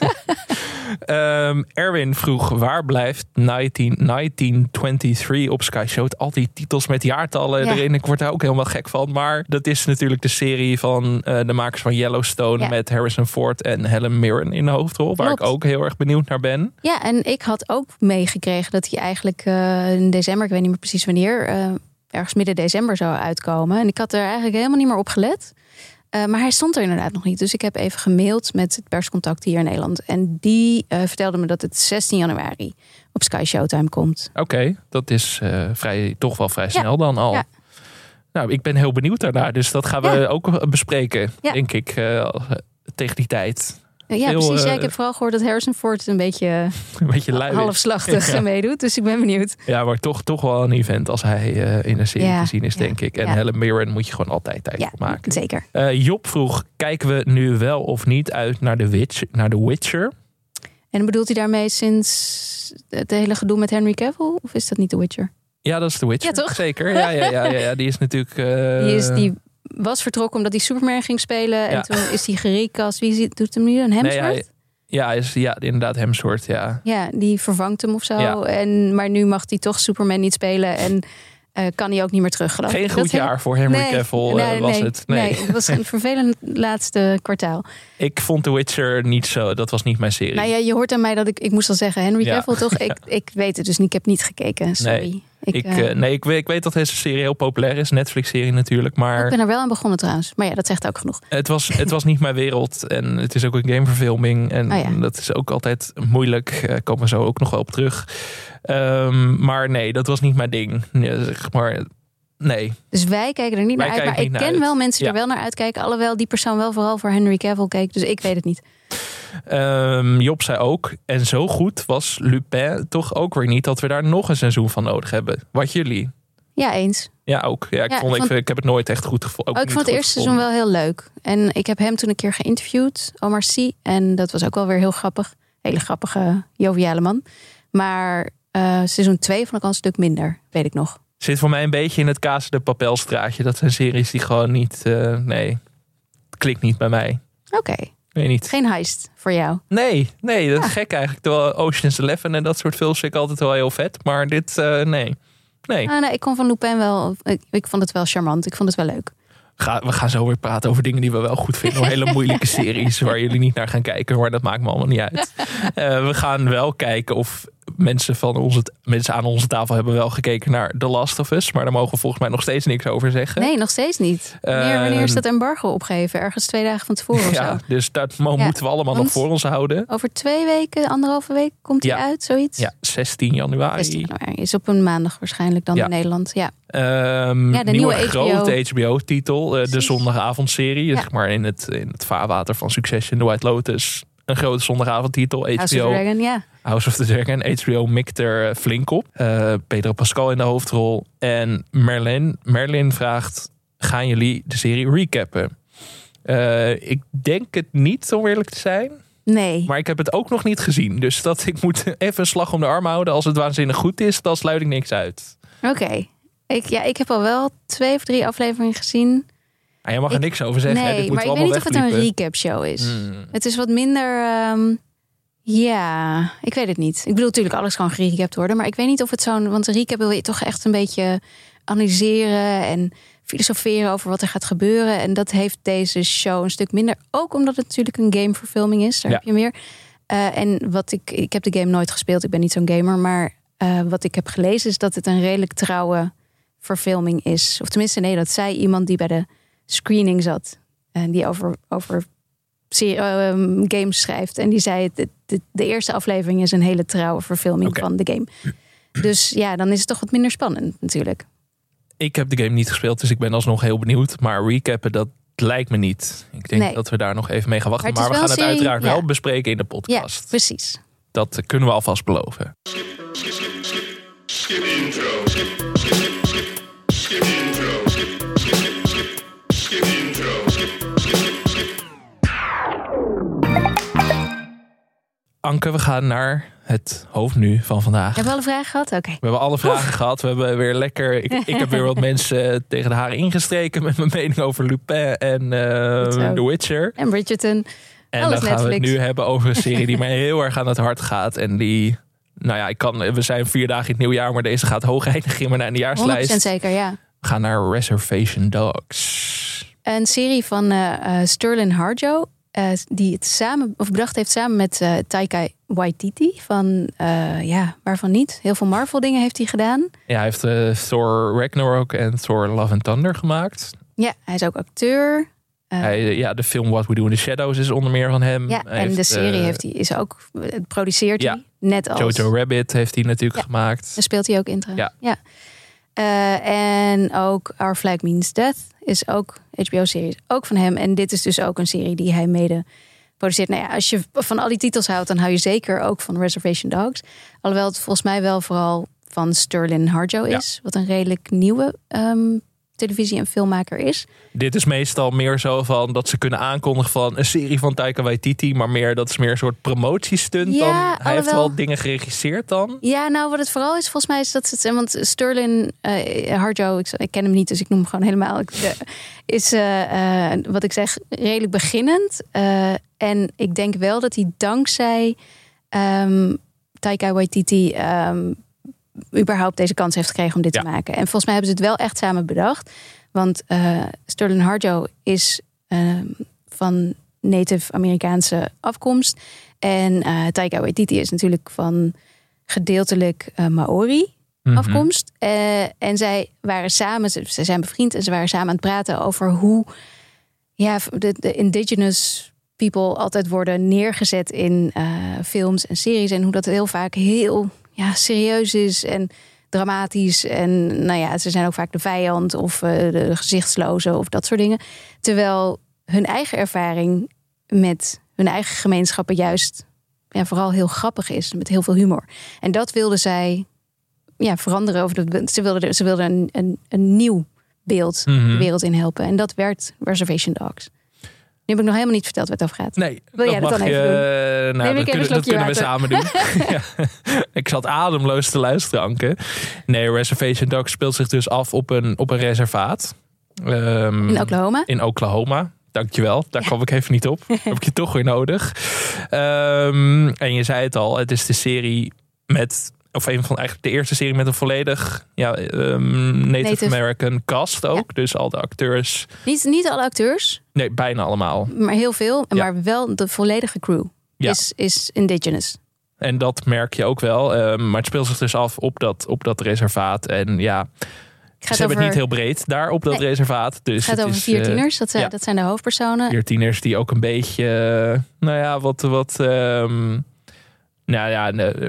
Ehm, Erwin vroeg, waar blijft 19, 1923 op Sky Show? Al die titels met jaartallen Ja. erin. Ik word daar ook helemaal gek van. Maar dat is natuurlijk de serie van eh, de makers van Yellowstone... Ja. met Harrison Ford en Helen Mirren in de hoofdrol. Waar Klopt. ik ook heel erg benieuwd naar ben. Ja, en ik had ook meegekregen dat hij eigenlijk eh, in december, ik weet niet meer precies wanneer, eh, ergens midden december zou uitkomen. En ik had er eigenlijk helemaal niet meer op gelet. Maar hij stond er inderdaad nog niet. Dus ik heb even gemaild met het perscontact hier in Nederland. En die vertelde me dat het 16 januari op Sky Showtime komt. Oké, dat is vrij, toch wel vrij Ja. snel dan al. Ja. Nou, ik ben heel benieuwd daarnaar. Dus dat gaan we Ja. ook bespreken, Ja. denk ik, eh, tegen die tijd. Ja, precies. Ja, eh, ik heb vooral gehoord dat Harrison Ford een beetje [laughs] Een beetje lui halfslachtig [laughs] Ja. meedoet. Dus ik ben benieuwd. Ja, maar toch, toch wel een event als hij eh, in een serie Ja, te zien is, denk ik. En. Helen Mirren moet je gewoon altijd tijd Ja, voor maken. zeker. Job vroeg, kijken we nu wel of niet uit naar The, Witch, naar The Witcher? En bedoelt hij daarmee sinds het hele gedoe met Henry Cavill? Of is dat niet The Witcher? Ja, dat is The Witcher. Ja, toch? Zeker. Ja, ja, ja, ja, ja. die is natuurlijk... eh, Die, is, die was vertrokken omdat hij Superman ging spelen. En Ja. toen is hij gerecast. Wie doet hem nu? Een Hemsworth? Nee, hij- ja, is, ja, inderdaad Hemsworth, ja. Ja, die vervangt hem of zo. Ja. En, maar nu mag hij toch Superman niet spelen. En eh, kan hij ook niet meer terug, geloof. Geen goed jaar voor Henry Nee, Cavill eh, was nee, het. Nee. het was een [laughs] vervelend laatste kwartaal. Ik vond The Witcher niet zo. Dat was niet mijn serie. Nou ja, je hoort aan mij dat ik... Ik moest al zeggen, Henry Ja. Cavill toch? [laughs] Ik, ik weet het dus niet. Ik heb niet gekeken, sorry. Ik, ik, eh, eh, nee, ik, weet, ik weet dat deze serie heel populair is. Netflix-serie natuurlijk. Maar ik ben er wel aan begonnen trouwens. Maar ja, dat zegt ook genoeg. Het was, het was niet mijn wereld. En het is ook een gameverfilming. En Oh ja. dat is ook altijd moeilijk. Daar komen we zo ook nog wel op terug. Ehm, maar nee, dat was niet mijn ding. Zeg maar, nee. Dus wij kijken er niet Wij naar uit. Maar ik ken wel mensen die Ja. er wel naar uitkijken. Alhoewel die persoon wel vooral voor Henry Cavill keek. Dus ik weet het niet. Ehm, Job zei ook. En zo goed was Lupin toch ook weer niet. Dat we daar nog een seizoen van nodig hebben. Wat jullie? Ja, eens. Ja, ook. Ja, ik, Ja, vond, ik ik, vond- ik heb het nooit echt goed gevonden. Oh, ik vond het eerste seizoen wel heel leuk. En ik heb hem toen een keer geïnterviewd, Omar Sy. En dat was ook wel weer heel grappig. Hele grappige, joviale man. Maar eh, seizoen 2 vond ik al een stuk minder, weet ik nog. Zit voor mij een beetje in het Kaas de Papelstraatje. Dat zijn series die gewoon niet... eh, nee, het klikt niet bij mij. Oké, Weet niet. geen heist voor jou. Nee, nee, dat is Ah. gek eigenlijk. Terwijl Ocean's Eleven en dat soort films vind ik altijd wel heel vet. Maar dit, eh, nee. Nee, Ah, nee, ik kon van Lupin wel, ik, ik vond het wel charmant. Ik vond het wel leuk. Ga, we gaan zo weer praten over dingen die we wel goed vinden. Hele moeilijke [laughs] series waar jullie niet naar gaan kijken. Maar dat maakt me allemaal niet uit. [laughs] Eh, we gaan wel kijken of mensen, van onze, mensen aan onze tafel hebben wel gekeken naar The Last of Us. Maar daar mogen we volgens mij nog steeds niks over zeggen. Nee, nog steeds niet. Wanneer, wanneer is dat embargo opgegeven? Ergens twee dagen van tevoren of Ja, zo? dus dat Ja, moeten we allemaal nog voor ons houden. Over twee weken, anderhalve week komt hij Ja. uit, zoiets? Ja, 16 januari. 16 januari. Is op een maandag waarschijnlijk dan in Nederland. Ja. Ehm, Ja, de nieuwe, grote HBO-titel. eh, de zondagavondserie. Ja. Zeg maar in het, in het vaarwater van Succession, The White Lotus. Een grote zondagavondtitel. Of HBO, Dragon, ja. House of the Dragon. HBO mikt er eh, flink op. Eh, Pedro Pascal in de hoofdrol. En Merlin. Merlin vraagt, gaan jullie de serie recappen? Eh, ik denk het niet, om eerlijk te zijn. Nee. Maar ik heb het ook nog niet gezien. Dus dat ik moet [laughs] even een slag om de arm houden. Als het waanzinnig goed is, dan sluit ik niks uit. Oké. Ik, ja, ik heb al wel twee of drie afleveringen gezien. Ah, je mag er Ik- niks over zeggen. hè? nee, Dit moet maar ik weet niet of het een recap show is. Hmm. Het is wat minder. ehm, ja, ik weet het niet. Ik bedoel natuurlijk alles kan gerecapt worden, maar ik weet niet of het zo'n. Want een recap wil je toch echt een beetje analyseren en filosoferen over wat er gaat gebeuren. En dat heeft deze show een stuk minder. Ook omdat het natuurlijk een gameverfilming is. Daar Ja. heb je meer. Eh, en wat ik. Ik heb de game nooit gespeeld. Ik ben niet zo'n gamer. Maar eh, wat ik heb gelezen is dat het een redelijk trouwe verfilming is. Of tenminste, nee, dat zei iemand die bij de screening zat. En die over, over games schrijft. En die zei: de, de eerste aflevering is een hele trouwe verfilming van de game. Dus ja, dan is het toch wat minder spannend natuurlijk. Ik heb de game niet gespeeld, dus ik ben alsnog heel benieuwd. Maar recappen, dat lijkt me niet. Ik denk Nee. dat we daar nog even mee gaan wachten. Maar we gaan het serie- uiteraard ja. wel bespreken in de Ja, podcast. precies. Dat eh, kunnen we alvast beloven. Skip intro. Skip, skip, skip, Anke, we gaan naar het hoofdnu van vandaag. Hebben we alle vragen gehad? Oké. We hebben alle vragen gehad. We hebben weer lekker. Ik, ik heb weer wat [laughs] mensen tegen de haren ingestreken met mijn mening over Lupin en eh. The Witcher. En Bridgerton. En Alles dan gaan we het nu hebben over een serie die [laughs] mij heel erg aan het hart gaat. En die, nou ja, ik kan, we zijn vier dagen in het nieuwjaar, maar deze gaat hoog eindigen in mijn 100% eindejaarslijst. zeker, ja. We gaan naar Reservation Dogs. Een serie van eh, Sterling Harjo. Eh, die het samen, of bedacht heeft samen met eh, Taika Waititi. Van, eh, ja, waarvan niet? Heel veel Marvel dingen heeft hij gedaan. Ja, hij heeft Thor Ragnarok en Thor Love and Thunder gemaakt. Ja, hij is ook acteur. Hij, ja, de film What We Do in the Shadows is onder meer van hem. ja, Hij en de serie heeft hij, is ook, het produceert Ja. hij. Net als. Jojo Rabbit heeft hij natuurlijk Ja. gemaakt. Daar speelt hij ook in trouwens. Ja. Eh, en ook Our Flag Means Death is ook HBO-serie, ook van hem. En dit is dus ook een serie die hij mede produceert. Nou ja, als je van al die titels houdt, dan hou je zeker ook van Reservation Dogs. Alhoewel het volgens mij wel vooral van Sterling Harjo is. Wat een redelijk nieuwe ehm, televisie- en filmmaker is. Dit is meestal meer zo van dat ze kunnen aankondigen van een serie van Taika Waititi, maar meer dat is meer een soort promotiestunt Ja, dan. Hij heeft wel dingen geregisseerd dan. Ja, nou wat het vooral is, volgens mij is dat het... Want Sterling eh Harjo, ik, ik ken hem niet, dus ik noem hem gewoon helemaal... Ik, eh, is, eh, wat ik zeg, redelijk beginnend. En ik denk wel dat hij dankzij ehm Taika Waititi... ehm, überhaupt deze kans heeft gekregen om dit Ja. te maken. En volgens mij hebben ze het wel echt samen bedacht. Want eh Sterling Harjo is ehm, van native Amerikaanse afkomst. En eh Taika Waititi is natuurlijk van gedeeltelijk eh, Maori Mhm. afkomst. En zij waren samen, ze, ze zijn bevriend en ze waren samen aan het praten over hoe ja, de, de indigenous people altijd worden neergezet in films en series. En hoe dat heel vaak heel ja, serieus is en dramatisch. En nou ja, ze zijn ook vaak de vijand of eh, de gezichtsloze of dat soort dingen. Terwijl hun eigen ervaring met hun eigen gemeenschappen juist ja, vooral heel grappig is. Met heel veel humor. En dat wilden zij ja, veranderen. Of dat, ze wilden, ze wilden een, een, een nieuw beeld Mhm. de wereld in helpen. En dat werd Reservation Dogs. Nu heb ik nog helemaal niet verteld waar het over gaat. Nee, Wil jij dat mag dan je. even Nou, Neem ik dat kunnen, dat kunnen we samen doen. [laughs] ja. Ik zat ademloos te luisteren, Anke. Nee, Reservation Dogs speelt zich dus af op een, op een reservaat. Ehm, In Oklahoma. in Oklahoma. Dankjewel, daar kwam ik even niet op. [laughs] Heb ik je toch weer nodig. Ehm, en je zei het al, het is de serie met, of een van eigenlijk de eerste serie met een volledig ja, ehm, Native, Native. American cast ook. Dus al de acteurs, Niet, niet alle acteurs, nee, bijna allemaal. maar heel veel. Ja. Maar wel de volledige crew Ja. is, is indigenous. En dat merk je ook wel. Ehm, maar het speelt zich dus af op dat, op dat reservaat. En ja, ze hebben over, het niet heel breed daar op dat Nee. reservaat. Dus het gaat het over is, vier eh, tieners. Dat ja. dat zijn de hoofdpersonen. vier tieners die ook een beetje, eh, nou ja, wat, wat, ehm, nou ja, eh,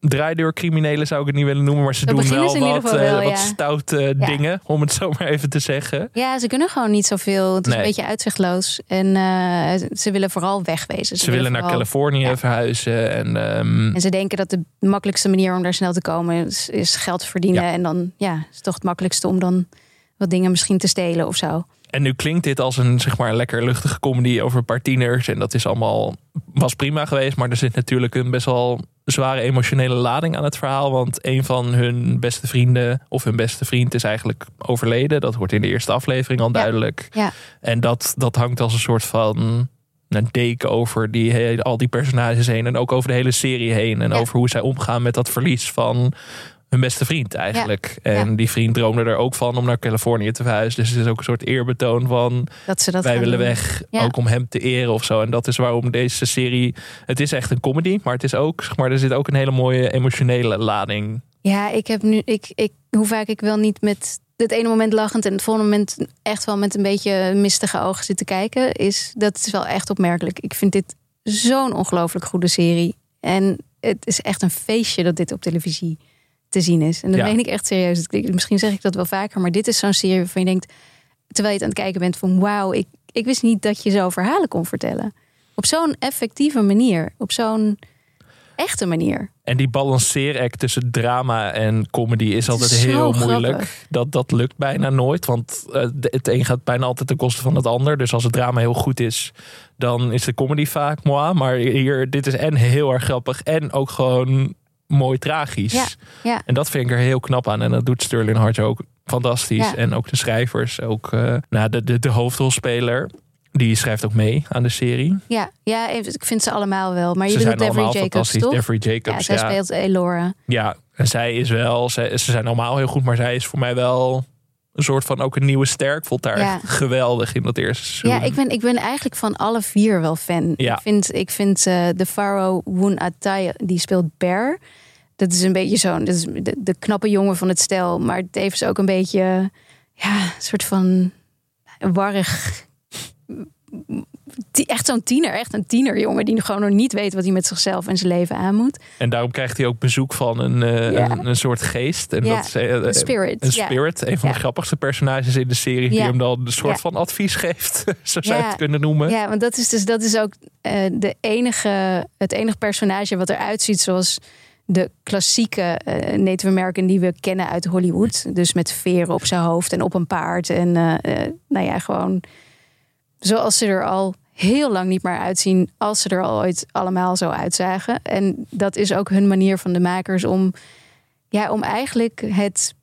draaideurcriminelen zou ik het niet willen noemen, maar ze Dat doen wel ze wat, eh, wel, wat stoute Ja. dingen, om het [laughs] zo maar even te zeggen. Ja, ze kunnen gewoon niet zoveel. Het is Nee. een beetje uitzichtloos. En eh, ze willen vooral wegwezen. Ze, willen naar Californië Ja. verhuizen en ehm, En ze denken dat de makkelijkste manier om daar snel te komen is, is geld verdienen. En dan ja, is het toch het makkelijkste om dan wat dingen misschien te stelen of zo. En nu klinkt dit als een zeg maar lekker luchtige comedy over een paar tieners. En dat is allemaal was prima geweest. Maar er zit natuurlijk een best wel zware emotionele lading aan het verhaal. Want een van hun beste vrienden, of hun beste vriend, is eigenlijk overleden. Dat wordt in de eerste aflevering al duidelijk. Ja. En dat, dat hangt als een soort van een deken over die, al die personages heen. En ook over de hele serie heen. En Ja. over hoe zij omgaan met dat verlies van hun beste vriend eigenlijk. En Ja. die vriend droomde er ook van om naar Californië te verhuizen. Dus het is ook een soort eerbetoon van Dat ze dat wij willen doen. weg. Ja. Ook om hem te eren of zo. En dat is waarom deze serie... Het is echt een comedy, maar het is ook... Zeg maar, er zit ook een hele mooie emotionele lading. Ja, ik heb nu, ik, ik, hoe vaak ik wel niet met het ene moment lachend en het volgende moment echt wel met een beetje mistige ogen zitten kijken, is dat is wel echt opmerkelijk. Ik vind dit zo'n ongelooflijk goede serie. En het is echt een feestje dat dit op televisie te zien is. En dat Ja. meen ik echt serieus. Misschien zeg ik dat wel vaker, maar dit is zo'n serie waarvan je denkt, terwijl je het aan het kijken bent van wauw, ik, ik wist niet dat je zo verhalen kon vertellen. Op zo'n effectieve manier, op zo'n echte manier. En die balanceeract tussen drama en comedy is altijd is heel moeilijk. grappig. Dat, dat lukt bijna nooit. Want eh, het een gaat bijna altijd ten koste van het ander. Dus als het drama heel goed is, dan is de comedy vaak moi. Maar hier, dit is en heel erg grappig en ook gewoon mooi tragisch. Ja, ja. En dat vind ik er heel knap aan. En dat doet Sterling Hart ook fantastisch. Ja. En ook de schrijvers. Ook eh, nou, de, de, de hoofdrolspeler. Die schrijft ook mee aan de serie. Ja, ja, ik vind ze allemaal wel. Maar je Ze bedoelt Devery Jacobs, toch? Ja, Jacobs. zij speelt Elora. Ja, en zij is wel, zij, ze zijn allemaal heel goed, maar zij is voor mij wel een soort van ook een nieuwe ster. Ik vond haar Ja. echt geweldig in dat eerste seizoen. Ja, ik ben, ik ben eigenlijk van alle vier wel fan. Ja. Ik vind, ik vind eh, de Pharaoh Woon Atai, die speelt Bear. Dat is een beetje zo'n, dat is de, de knappe jongen van het stel. Maar tevens ook een beetje, ja, een soort van warrig. Echt zo'n tiener, echt een tienerjongen die gewoon nog niet weet wat hij met zichzelf en zijn leven aan moet. En daarom krijgt hij ook bezoek van een, eh, een, een soort geest. En dat is, eh, Een spirit. Een spirit, een van de grappigste personages in de serie, die hem dan een soort van advies geeft, [laughs] zo zou je het kunnen noemen. Ja, want dat is dus dat is ook eh, de enige, het enige personage wat eruit ziet zoals de klassieke eh, Native American die we kennen uit Hollywood. Dus met veren op zijn hoofd en op een paard. En nou ja, gewoon zoals ze er al heel lang niet meer uitzien als ze er al ooit allemaal zo uitzagen. En dat is ook hun manier van de makers om, ja, om eigenlijk het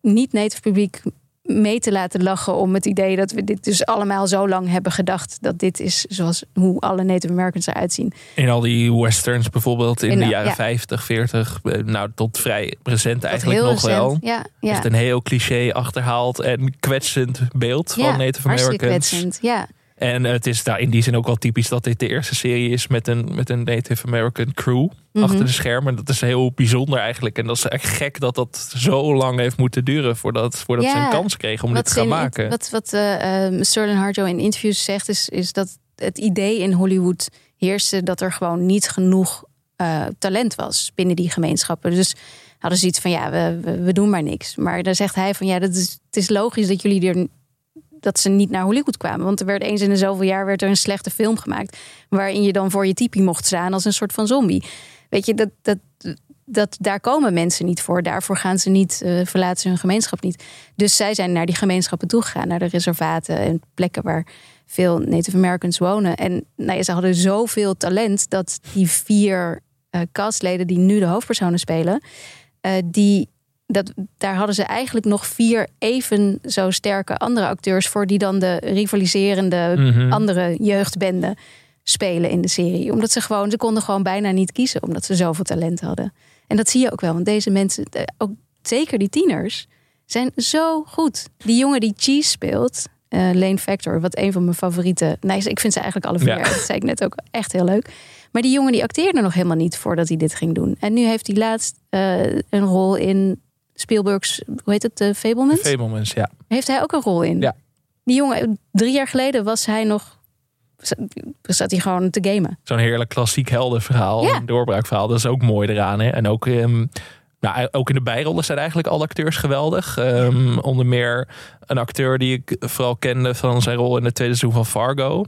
niet-native publiek mee te laten lachen om het idee dat we dit dus allemaal zo lang hebben gedacht dat dit is zoals hoe alle Native Americans eruit zien. In al die westerns bijvoorbeeld in, In, de jaren ja. 50, 40, eh, nou tot vrij recent eigenlijk nog wel. Ja, ja. Echt een heel cliché achterhaald en kwetsend beeld ja, van Native Americans. kwetsend. Ja, En het is daar in die zin ook wel typisch dat dit de eerste serie is met een, met een Native American crew achter Mhm. de schermen. Dat is heel bijzonder eigenlijk. En dat is echt gek dat dat zo lang heeft moeten duren voordat, voordat ze een kans kregen om dit te gaan in- maken. Wat, wat eh, Sterling Harjo in interviews zegt, is, is dat het idee in Hollywood heerste dat er gewoon niet genoeg eh, talent was binnen die gemeenschappen. Dus hadden ze iets van ja, we, we, we doen maar niks. Maar dan zegt hij van ja, dat is, het is logisch dat jullie er dat ze niet naar Hollywood kwamen. Want er werd eens in de zoveel jaar werd er een slechte film gemaakt. Waarin je dan voor je typie mocht staan als een soort van zombie. Weet je, dat, dat, dat, daar komen mensen niet voor. Daarvoor gaan ze niet, eh, verlaten ze hun gemeenschap niet. Dus zij zijn naar die gemeenschappen toegegaan. Naar de reservaten en plekken waar veel Native Americans wonen. En nou ze hadden zoveel talent dat die vier eh, castleden die nu de hoofdpersonen spelen, eh, die, dat, daar hadden ze eigenlijk nog vier even zo sterke andere acteurs voor, die dan de rivaliserende Mhm. andere jeugdbenden spelen in de serie. Omdat ze gewoon, ze konden gewoon bijna niet kiezen, omdat ze zoveel talent hadden. En dat zie je ook wel, want deze mensen, ook zeker die tieners, zijn zo goed. Die jongen die Cheese speelt, eh, Lane Factor, wat een van mijn favoriete. Nee, ik vind ze eigenlijk alle vier. Ja. Dat zei ik net ook echt heel leuk. Maar die jongen die acteerde nog helemaal niet voordat hij dit ging doen. En nu heeft hij laatst eh, een rol in Spielberg's, hoe heet het, de Fablemans? Fablemans, ja. heeft hij ook een rol in. Ja. Die jongen, drie jaar geleden was hij nog. zat hij gewoon te gamen. Zo'n heerlijk klassiek heldenverhaal. Ja. Een doorbraakverhaal. Dat is ook mooi eraan. Hè? En ook, ehm, nou, ook in de bijrollen zijn eigenlijk alle acteurs geweldig. Ehm, onder meer een acteur die ik vooral kende van zijn rol in het tweede seizoen van Fargo.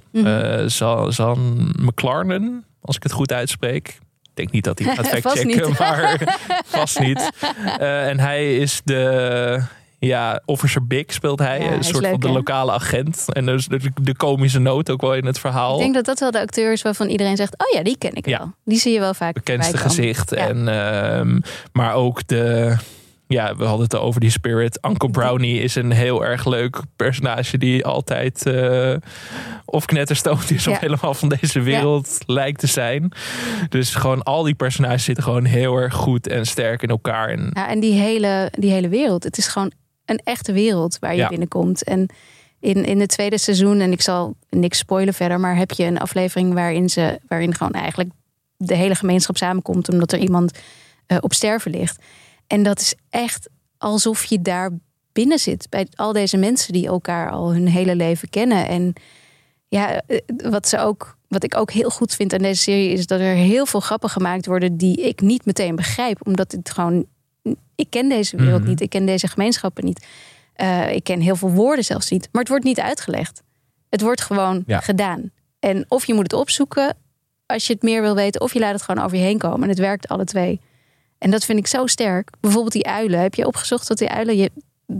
Zan McLarnon, als ik het goed uitspreek. Ik denk niet dat hij [laughs] gaat factchecken, [laughs] maar [laughs] vast niet. Eh, en hij is de... Ja, Officer Big speelt hij. Ja, een soort leuk, van de lokale agent. En dus de, de komische noot ook wel in het verhaal. Ik denk dat dat wel de acteur is waarvan iedereen zegt... oh ja, die ken ik Ja. wel. Die zie je wel vaak bekendste gezicht. En, ehm, maar ook de. Ja, we hadden het over die spirit. Uncle Brownie is een heel erg leuk personage die altijd eh, of knetterstoot is of helemaal van deze wereld lijkt te zijn. Dus gewoon al die personages zitten gewoon heel erg goed en sterk in elkaar. En Ja, en die hele, die hele wereld. Het is gewoon een echte wereld waar je Ja. binnenkomt. En in, in het tweede seizoen, en ik zal niks spoilen verder, maar heb je een aflevering waarin ze, waarin gewoon eigenlijk de hele gemeenschap samenkomt, omdat er iemand eh, op sterven ligt. En dat is echt alsof je daar binnen zit bij al deze mensen die elkaar al hun hele leven kennen. En ja, eh, wat ze ook. Wat ik ook heel goed vind aan deze serie is dat er heel veel grappen gemaakt worden die ik niet meteen begrijp. Omdat het gewoon. Ik ken deze wereld Mhm. niet. Ik ken deze gemeenschappen niet. Eh, ik ken heel veel woorden zelfs niet. Maar het wordt niet uitgelegd. Het wordt gewoon Ja. gedaan. En of je moet het opzoeken als je het meer wil weten, of je laat het gewoon over je heen komen. En het werkt alle twee. En dat vind ik zo sterk. Bijvoorbeeld die uilen. Heb je opgezocht wat die uilen. Je,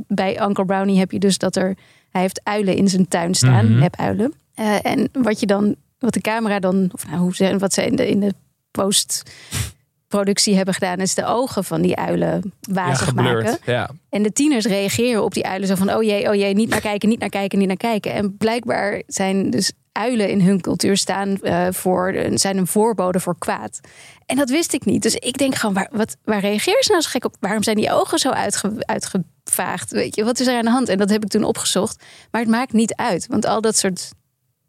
bij Uncle Brownie heb je dus dat er. Hij heeft uilen in zijn tuin staan. Mhm. Nepuilen. Eh, en wat je dan. Wat de camera dan. Of nou, hoe ze, wat ze in de, in de post-productie hebben gedaan. Is de ogen van die uilen ja, wazig maken. geblurred. Ja. En de tieners reageren op die uilen zo van... oh jee, oh jee, niet naar kijken, niet naar kijken, niet naar kijken. En blijkbaar zijn dus uilen in hun cultuur staan eh, voor... zijn een voorbode voor kwaad. En dat wist ik niet. Dus ik denk gewoon, waar, wat, waar reageren ze nou zo gek op? Waarom zijn die ogen zo uitge, uitgevaagd? Weet je, wat is er aan de hand? En dat heb ik toen opgezocht. Maar het maakt niet uit. Want al dat soort...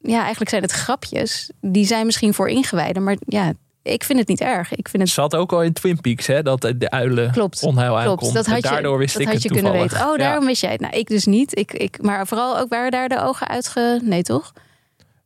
Ja, eigenlijk zijn het grapjes. Die zijn misschien voor ingewijden. Maar ja, ik vind het niet erg. Ik vind het Zat ook al in Twin Peaks, hè, dat de uilen Klopt, onheil aankomt. Klopt, dat had En je, daardoor wist dat ik had het je kunnen toevallig. weten. Oh, Ja. daarom wist jij het. Nou, ik dus niet. Ik, ik, maar vooral ook waren daar de ogen uitge... Nee, toch?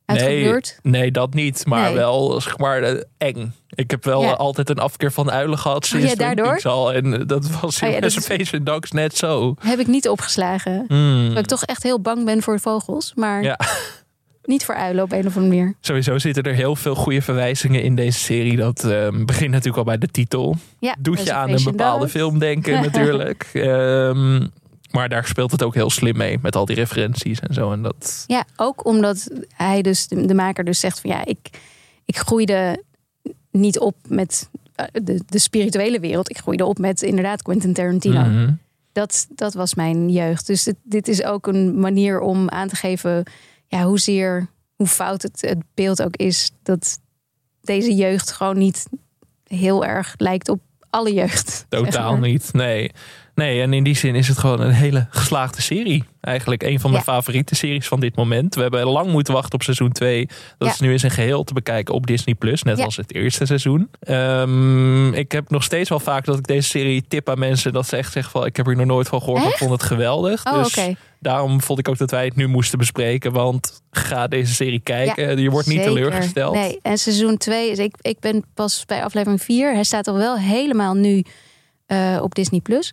Nee, Uitgebleurd? nee, dat niet. Maar Nee. wel, zeg maar, eh, eng. Ik heb wel Ja. altijd een afkeer van uilen gehad sinds ja, Twin daardoor? Al. En eh, dat was in Oh ja, dat Dogs net zo. Heb ik niet opgeslagen. Hmm. Omdat ik toch echt heel bang ben voor vogels. Maar Ja. [laughs] niet voor uilen op een of andere manier. Sowieso zitten er heel veel goede verwijzingen in deze serie. Dat eh, begint natuurlijk al bij de titel. Ja, Doet je aan een bepaalde Dogs. film denken [laughs] natuurlijk. Ehm, maar daar speelt het ook heel slim mee. Met al die referenties en zo. En dat... Ja, ook omdat hij dus, de, de maker dus zegt van ja, ik, ik groeide niet op met eh, de, de spirituele wereld. Ik groeide op met inderdaad Quentin Tarantino. Mhm. dat, dat was mijn jeugd. Dus dit, dit is ook een manier om aan te geven ja, hoezeer, hoe fout het, het beeld ook is. Dat deze jeugd gewoon niet heel erg lijkt op alle jeugd. zeg Totaal maar. niet, nee. Nee, en in die zin is het gewoon een hele geslaagde serie. Eigenlijk een van mijn Ja. favoriete series van dit moment. We hebben lang moeten wachten op seizoen 2. Dat Ja. is nu eens een geheel te bekijken op Disney+, Plus, net Ja. als het eerste seizoen. Ehm, ik heb nog steeds wel vaak dat ik deze serie tip aan mensen... dat ze echt zeggen van, ik heb er nog nooit van gehoord, ik vond het geweldig. Oh, dus daarom vond ik ook dat wij het nu moesten bespreken. Want ga deze serie kijken. Je wordt niet teleurgesteld. Nee, en seizoen 2, is ik, ik ben pas bij aflevering 4. Hij staat al wel helemaal nu eh, op Disney+. Plus.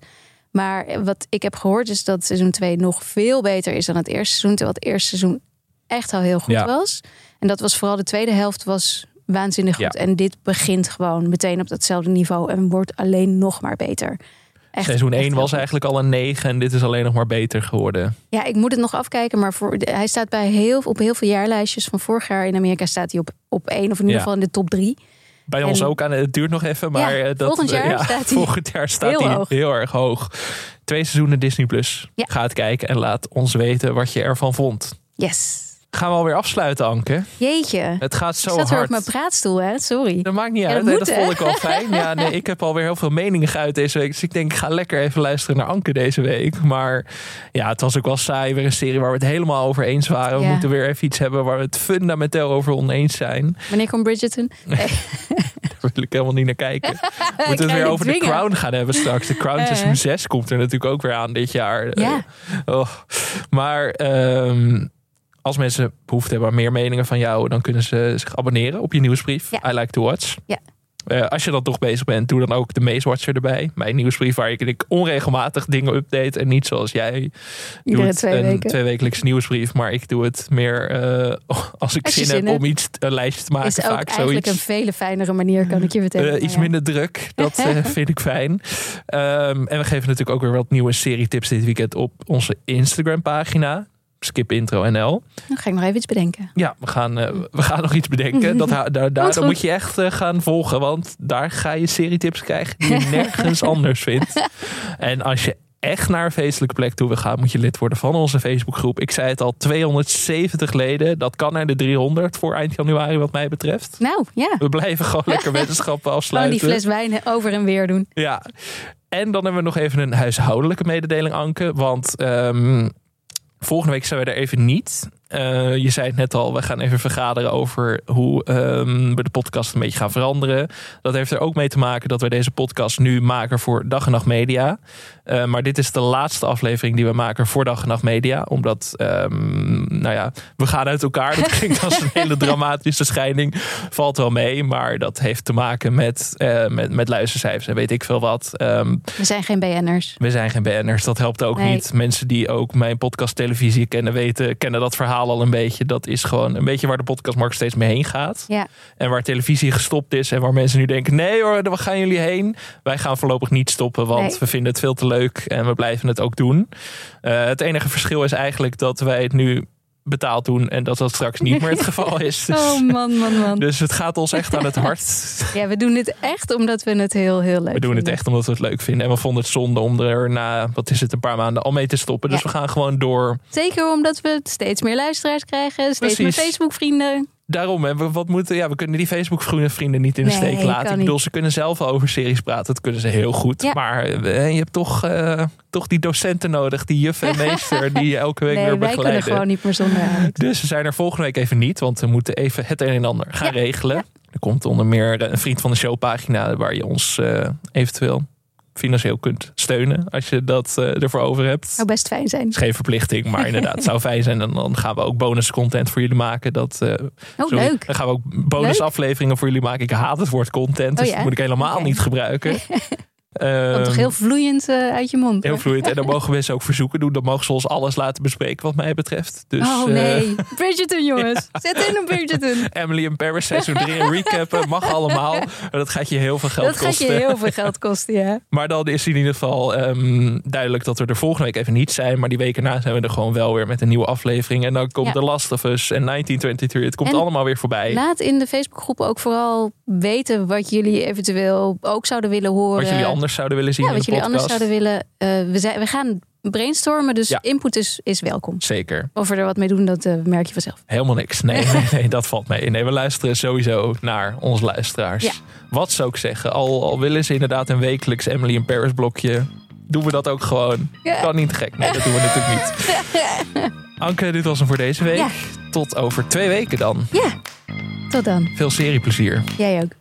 Maar wat ik heb gehoord is dat seizoen 2 nog veel beter is dan het eerste seizoen. Terwijl het eerste seizoen echt al heel goed Ja. was. En dat was vooral de tweede helft was waanzinnig goed. Ja. En dit begint gewoon meteen op datzelfde niveau en wordt alleen nog maar beter. Echt, Seizoen echt 1 heel was eigenlijk al een 9 en dit is alleen nog maar beter geworden. Ja, ik moet het nog afkijken, maar voor, hij staat bij heel, op heel veel jaarlijstjes van vorig jaar in Amerika staat hij op, op één of in ieder Ja. geval in de top drie. Bij En- ons ook aan. Het duurt nog even, maar Ja, eh, dat, volgend jaar eh, ja, staat [laughs] hij volgend jaar staat heel hij hoog. heel erg hoog. Twee seizoenen Disney Plus. Ga het kijken en laat ons weten wat je ervan vond. Yes. Gaan we alweer afsluiten, Anke? Jeetje. Het gaat Ik zo zat weer op hard. mijn praatstoel, hè? Sorry. Dat maakt niet Ja, uit. dat moet, dat vond ik wel fijn. Ja, nee, ik heb alweer heel veel meningen geuit deze week. Dus ik denk, ik ga lekker even luisteren naar Anke deze week. Maar ja, het was ook wel saai. Weer een serie waar we het helemaal over eens waren. We Ja. moeten weer even iets hebben waar we het fundamenteel over oneens zijn. Wanneer komt Bridgerton? Nee. [laughs] Daar wil ik helemaal niet naar kijken. [laughs] We moeten het weer over de. Crown gaan hebben straks. De Crown Eh. seizoen 6 komt er natuurlijk ook weer aan dit jaar. Ja. Eh, oh. Maar ehm, als mensen behoefte hebben aan meer meningen van jou... dan kunnen ze zich abonneren op je nieuwsbrief. Ja. I like to watch. Ja. Eh, als je dan toch bezig bent, doe dan ook de Meeswatcher erbij. Mijn nieuwsbrief waar ik, ik onregelmatig dingen update. En niet zoals jij Iedere doet twee een weken. tweewekelijks nieuwsbrief. Maar ik doe het meer eh, als ik Als je zin, zin heb om iets, een lijstje te maken. is ook eigenlijk zoiets. een veel fijnere manier, kan ik je vertellen. Eh, iets Ja. minder druk. Dat [laughs] vind ik fijn. Ehm, en we geven natuurlijk ook weer wat nieuwe serietips dit weekend op onze Instagram pagina. Skip Intro NL. Dan ga ik nog even iets bedenken. Ja, we gaan, eh, we gaan nog iets bedenken. [laughs] Dat, daar daar, moet je echt eh, gaan volgen. Want daar ga je serietips krijgen die je [laughs] nergens anders vindt. [laughs] En als je echt naar een feestelijke plek toe wil gaan, moet je lid worden van onze Facebookgroep. Ik zei het al, 270 leden. Dat kan naar de 300 voor eind januari wat mij betreft. Nou, ja. We blijven gewoon lekker wetenschappen Gewoon afsluiten. die fles wijn over en weer doen. Ja. En dan hebben we nog even een huishoudelijke mededeling, Anke. Want ehm, volgende week zijn we er even niet. Eh, je zei het net al, we gaan even vergaderen over hoe ehm, we de podcast een beetje gaan veranderen. Dat heeft er ook mee te maken dat we deze podcast nu maken voor Dag en Nacht Media. Eh, maar dit is de laatste aflevering die we maken voor Dag en Nacht Media. Omdat, ehm, nou ja, we gaan uit elkaar. Dat klinkt als een hele [laughs] dramatische scheiding. Valt wel mee, maar dat heeft te maken met, eh, met, met luistercijfers en weet ik veel wat. Ehm, We zijn geen BN'ers. we zijn geen BN'ers, dat helpt ook Nee. niet. Mensen die ook mijn podcast televisie kennen, weten, kennen dat verhaal al een beetje. Dat is gewoon een beetje waar de podcastmarkt steeds mee heen gaat. Ja. En waar televisie gestopt is en waar mensen nu denken: nee hoor, waar gaan jullie heen? Wij gaan voorlopig niet stoppen, want Nee. we vinden het veel te leuk en we blijven het ook doen. Eh, het enige verschil is eigenlijk dat wij het nu betaald doen en dat dat straks niet meer het [laughs] geval is. Dus, Oh man, man, man. dus het gaat ons echt aan het hart. [laughs] Ja, we doen dit echt omdat we het heel, heel leuk We doen het vinden. echt omdat we het leuk vinden. En we vonden het zonde om er na, wat is het, een paar maanden al mee te stoppen. Dus Ja. we gaan gewoon door. Zeker omdat we steeds meer luisteraars krijgen. Steeds meer. Facebook-vrienden. Daarom, hè, we, wat moeten, ja, we kunnen die Facebook-vrienden vrienden niet in de Nee, steek laten. Ik niet. bedoel, ze kunnen zelf over series praten. Dat kunnen ze heel goed. Ja. Maar eh, je hebt toch, eh, toch die docenten nodig, die juf en meester, die je elke week Nee, weer wij kunnen begeleiden. gewoon niet meer zonder. Dus we zijn er volgende week even niet, want we moeten even het een en ander gaan Ja. regelen. Er komt onder meer een vriend van de show pagina waar je ons eh, eventueel financieel kunt steunen als je dat eh, ervoor over hebt. Zou best fijn zijn. is geen verplichting, maar inderdaad, het zou [laughs] fijn zijn. En dan gaan we ook bonus content voor jullie maken. Dat, eh, Oh, sorry, leuk. Dan gaan we ook bonus afleveringen voor jullie maken. Ik haat het woord content, dus Oh ja? dat moet ik helemaal niet gebruiken. [laughs] Komt toch Ehm, heel vloeiend eh, uit je mond. heel vloeiend. En dan mogen [laughs] mensen ook verzoeken doen. Dan mogen ze ons alles laten bespreken wat mij betreft. Dus, oh eh, nee. [laughs] Bridgerton, jongens. Zet in op Bridgerton. Emily in Paris seizoen 3 en recappen. Mag allemaal. Maar dat gaat je heel veel geld Dat gaat kosten. je heel veel geld kosten, ja. [laughs] Maar dan is in ieder geval ehm, duidelijk dat we er volgende week even niet zijn. Maar die weken na zijn we er gewoon wel weer met een nieuwe aflevering. En dan komt Ja. The Last of Us en 1923. Het komt En allemaal weer voorbij. Laat in de Facebookgroep ook vooral weten wat jullie eventueel ook zouden willen horen. Wat jullie anders zouden willen zien ja, in wat de jullie podcast. anders zouden willen. Eh, we, zijn, we gaan brainstormen, dus Ja. input is, is welkom. Zeker. Of we er wat mee doen, dat eh, merk je vanzelf. Helemaal niks. Nee, [laughs] nee, nee, dat valt mee. Nee, we luisteren sowieso naar onze luisteraars. Ja. Wat zou ik zeggen? Al, al willen ze inderdaad een wekelijks Emily in Paris blokje, doen we dat ook gewoon. Ja. Kan niet gek. Nee, dat doen we natuurlijk niet. [laughs] Anke, dit was hem voor deze week. Tot over twee weken dan. Ja, tot dan. Veel serieplezier. Jij ook.